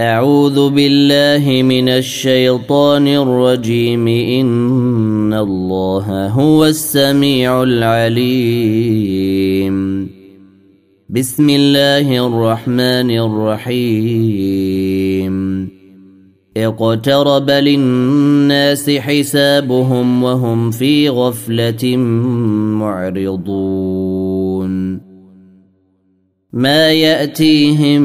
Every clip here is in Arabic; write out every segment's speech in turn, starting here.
أعوذ بالله من الشيطان الرجيم. إن الله هو السميع العليم. بسم الله الرحمن الرحيم. اقترب للناس حسابهم وهم في غفلة معرضون. ما يأتيهم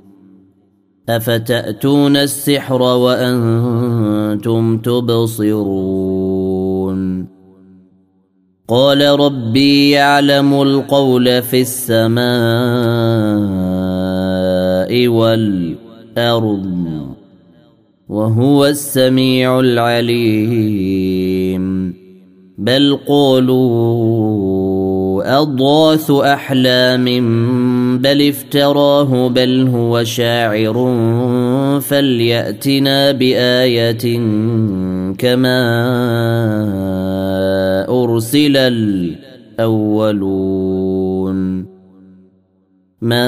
أفتأتون السحر وأنتم تبصرون؟ قال ربي يعلم القول في السماء والأرض وهو السميع العليم. بل قولوا أضغاث أحلام بل افتراه بل هو شاعر فلياتنا بايه كما ارسل الاولون ما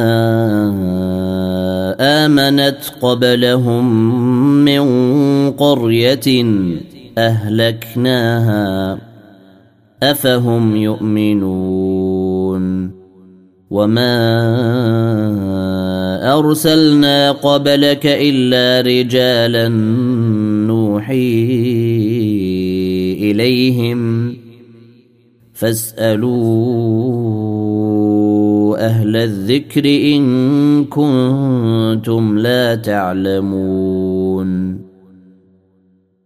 امنت قبلهم من قريه اهلكناها افهم يؤمنون وما ارسلنا قبلك الا رجالا نوحي اليهم فاسالوا أهل الذكر ان كنتم لا تعلمون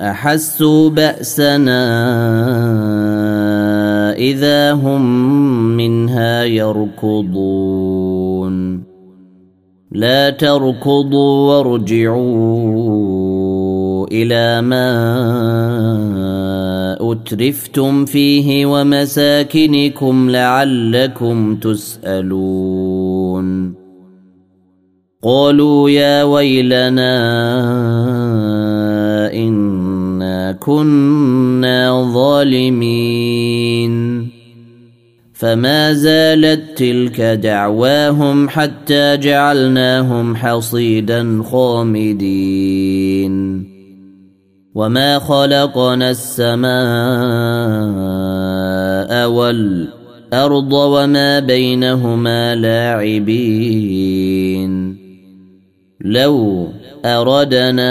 أحسوا بأسنا إذا هم منها يركضون. لا تركضوا وارجعوا إلى ما أترفتم فيه ومساكنكم لعلكم تسألون. قالوا يا ويلنا كنا ظالمين. فما زالت تلك دعواهم حتى جعلناهم حصيدا خامدين. وما خلقنا السماء والأرض وما بينهما لاعبين. لو أردنا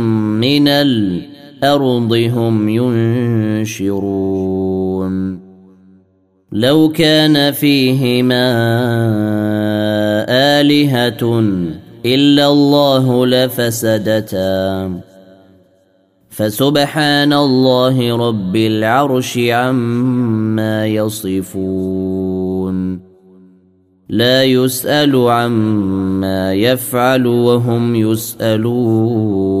من الأرض هم ينشرون. لو كان فيهما آلهة إلا الله لفسدتا. فسبحان الله رب العرش عما يصفون. لا يسأل عما يفعل وهم يسألون.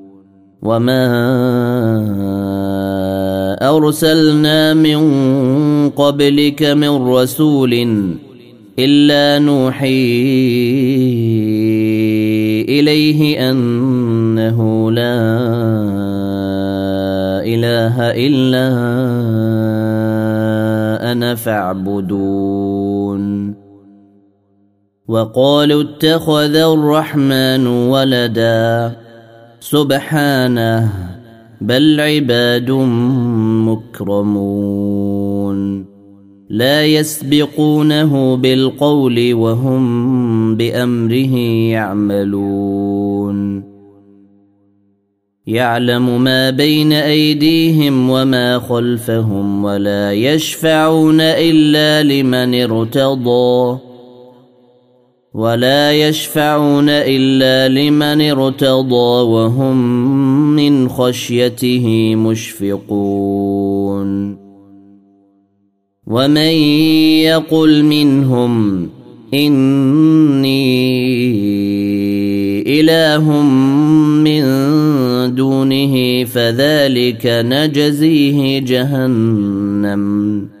وما ارسلنا من قبلك من رسول الا نوحي اليه انه لا اله الا أنا فاعبدون وقالوا اتخذ الرحمن ولدا سبحانه بل عباد مكرمون. لا يسبقونه بالقول وهم بأمره يعملون. يعلم ما بين أيديهم وما خلفهم ولا يشفعون إلا لمن ارتضى. ولا يشفعون إلا لمن ارتضى وهم من خشيته مشفقون. ومن يقل منهم إني إله من دونه فذلك نجزيه جهنم.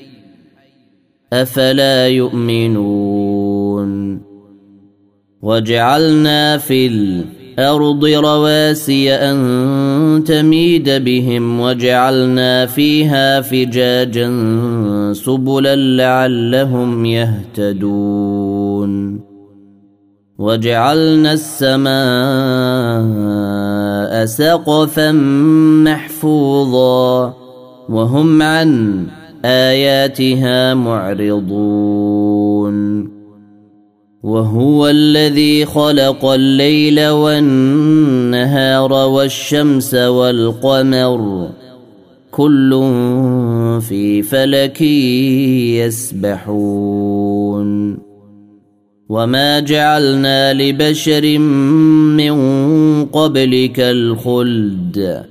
أفلا يؤمنون وجعلنا في الأرض رواسي أن تميد بهم وجعلنا فيها فجاجا سبلا لعلهم يهتدون وجعلنا السماء سقفا محفوظا وهم عن آياتها معرضون. وهو الذي خلق الليل والنهار والشمس والقمر. كل في فلك يسبحون. وما جعلنا لبشر من قبلك الخلد.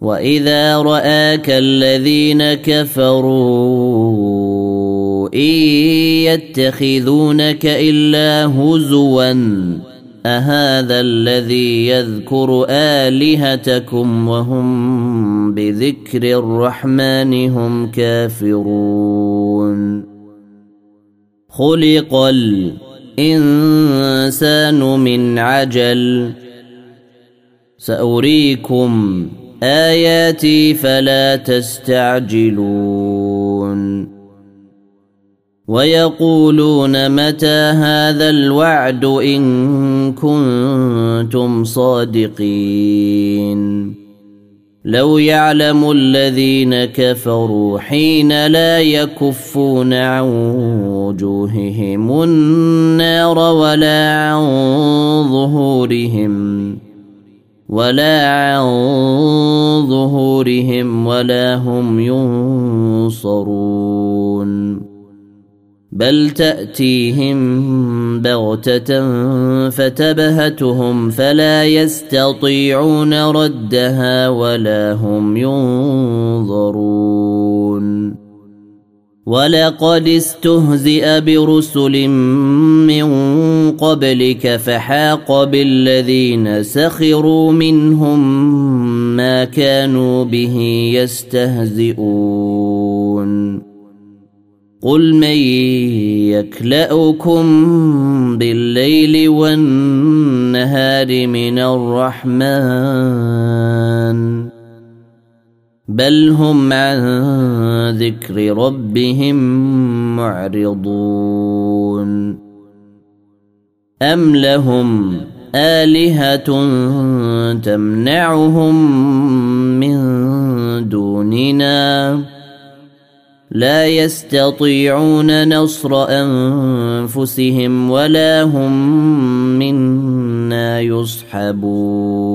واذا راك الذين كفروا ان يتخذونك الا هزوا اهذا الذي يذكر الهتكم وهم بذكر الرحمن هم كافرون خلق الانسان من عجل ساريكم آياتي فلا تستعجلون. ويقولون متى هذا الوعد إن كنتم صادقين. لو يعلم الذين كفروا حين لا يكفون عن وجوههم النار ولا عن ظهورهم. ولا عن ظهورهم ولا هم ينصرون. بل تأتيهم بغتة فتبهتهم فلا يستطيعون ردها ولا هم ينظرون. ولقد استهزئ برسل من قبلك فحاق بالذين سخروا منهم ما كانوا به يستهزئون قل من يكلاكم بالليل والنهار من الرحمن بل هم عن ذكر ربهم معرضون ام لهم الهه تمنعهم من دوننا لا يستطيعون نصر انفسهم ولا هم منا يصحبون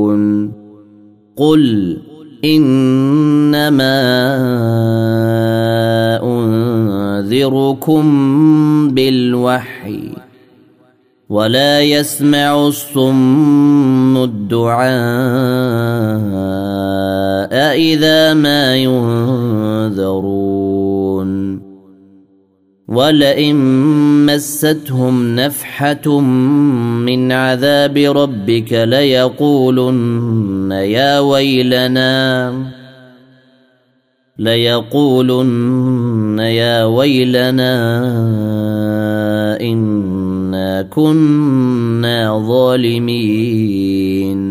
قل انما انذركم بالوحي ولا يسمع الصم الدعاء اذا ما ينذرون ولئن مستهم نفحه من عذاب ربك ليقولن يا ويلنا ليقولن يا ويلنا إن كنا ظالمين.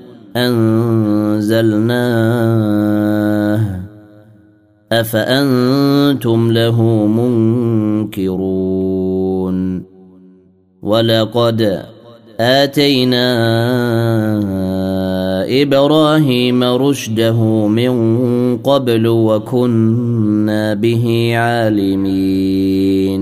أنزلناه أفأنتم له منكرون ولقد آتينا إبراهيم رشده من قبل وكنا به عالمين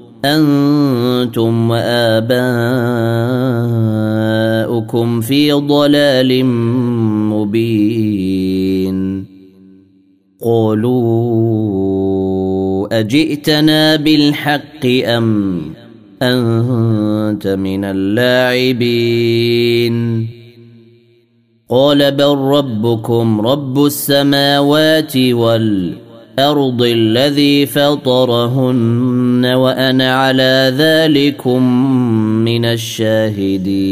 أنتم وآباؤكم في ضلال مبين. قالوا أجئتنا بالحق أم أنت من اللاعبين؟ قال بل ربكم رب السماوات والارض الذي فطرهن وأنا على ذلكم من الشاهدين.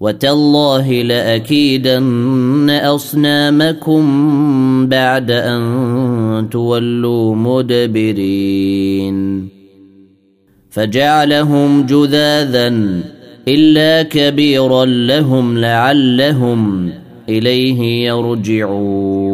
وتالله لأكيدن أصنامكم بعد أن تولوا مدبرين. فجعلهم جذاذا إلا كبيرا لهم لعلهم إليه يرجعون.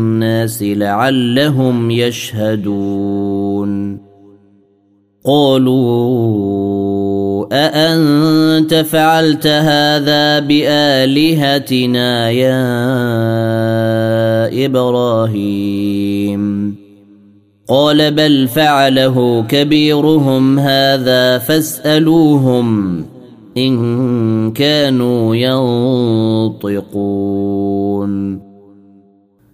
الناس لعلهم يشهدون. قالوا أأنت فعلت هذا بآلهتنا يا إبراهيم؟ قال بل فعله كبيرهم هذا فاسألوهم إن كانوا ينطقون.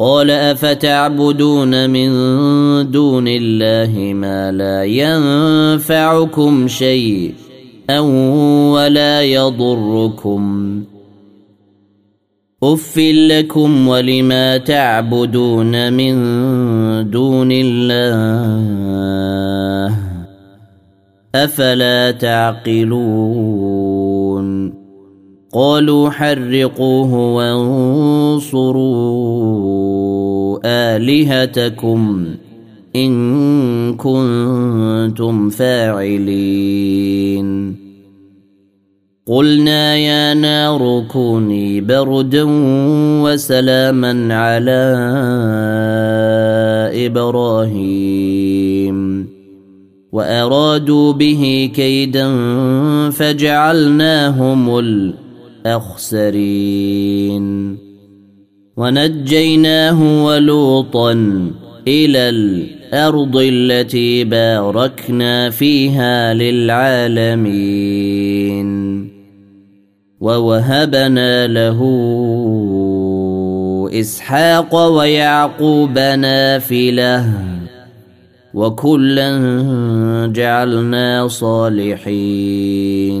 قال أفتعبدون من دون الله ما لا ينفعكم شيئا ولا يضركم. اف لكم ولما تعبدون من دون الله افلا تعقلون قالوا حرقوه وانصروا آلهتكم إن كنتم فاعلين. قلنا يا نار كوني بردا وسلاما على إبراهيم. وأرادوا به كيدا فجعلناهم الأخسرين. ونجيناه ولوطا إلى الأرض التي باركنا فيها للعالمين. ووهبنا له إسحاق ويعقوب نافلة. وكلا جعلنا صالحين.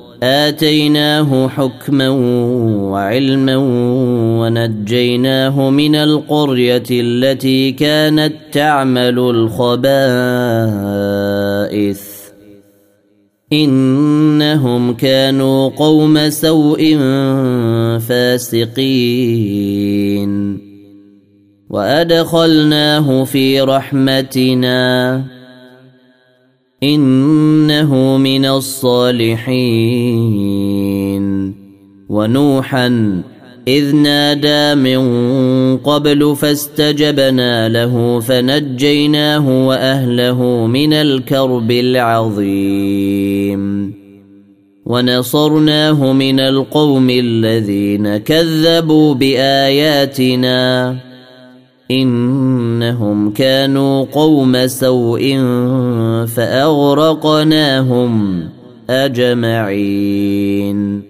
آتيناه حكما وعلما ونجيناه من القرية التي كانت تعمل الخبائث. إنهم كانوا قوم سوء فاسقين. وأدخلناه في رحمتنا. إنه من الصالحين. ونوحا إذ نادى من قبل فاستجبنا له فنجيناه وأهله من الكرب العظيم. ونصرناه من القوم الذين كذبوا بآياتنا. إنهم كانوا قوم سوء فأغرقناهم أجمعين.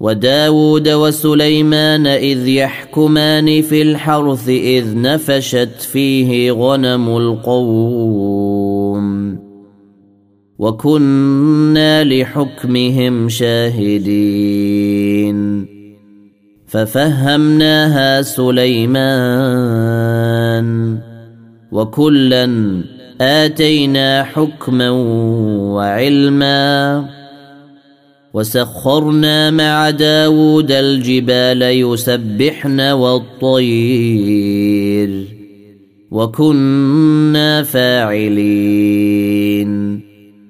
وداود وسليمان إذ يحكمان في الحرث إذ نفشت فيه غنم القوم. وكنا لحكمهم شاهدين. ففهمناها سليمان. وكلا آتينا حكما وعلما. وسخرنا مع داود الجبال يسبحن والطير. وكنا فاعلين.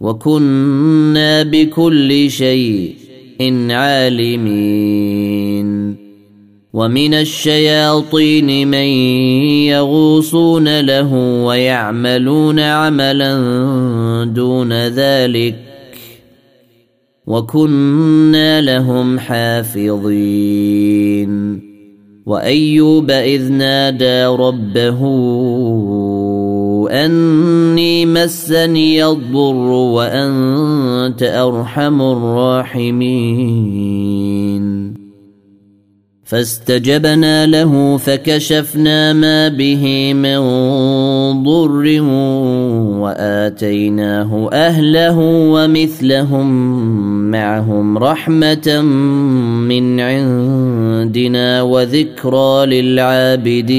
وكنا بكل شيء عالمين. ومن الشياطين من يغوصون له ويعملون عملا دون ذلك. وكنا لهم حافظين. وأيوب إذ نادى ربه أني مسني الضر وأنت أرحم الراحمين. فاستجبنا له فكشفنا ما به من ضر وآتيناه أهله ومثلهم معهم رحمة من عندنا وذكرى للعابدين.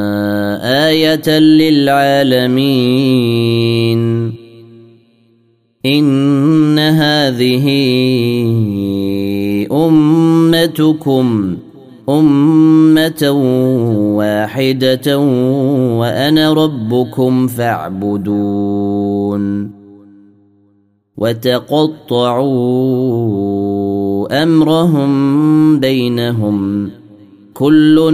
آية للعالمين. إن هذه أمتكم أمة واحدة وأنا ربكم فاعبدون. وتقطعوا أمرهم بينهم. كل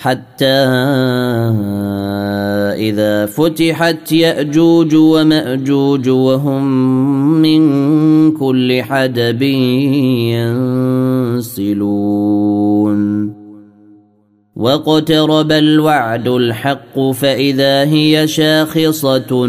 حتى إذا فتحت يأجوج ومأجوج وهم من كل حدب ينسلون. واقترب الوعد الحق فإذا هي شاخصة.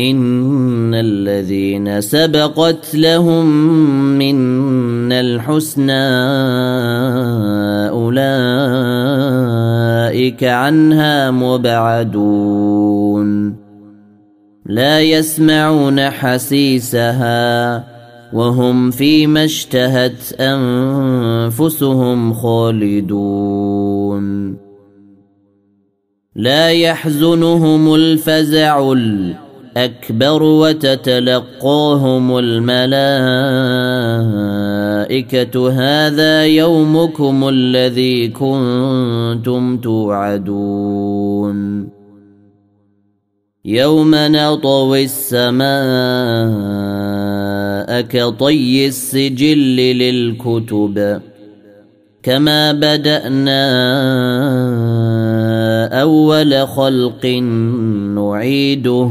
إن الذين سبقت لهم منا الحسنى أولئك عنها مبعدون. لا يسمعون حسيسها وهم فيما اشتهت أنفسهم خالدون. لا يحزنهم الفزع أكبر وتتلقاهم الملائكة هذا يومكم الذي كنتم توعدون. يوم نطوي السماء كطي السجل للكتب كما بدأنا أول خلق نعيده.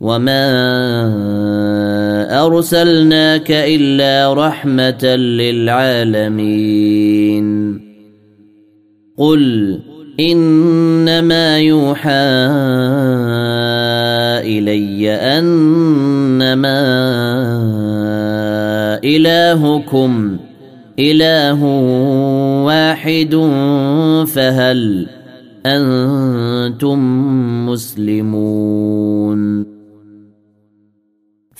وما ارسلناك الا رحمه للعالمين قل انما يوحى الي انما الهكم اله واحد فهل أنتم مسلمون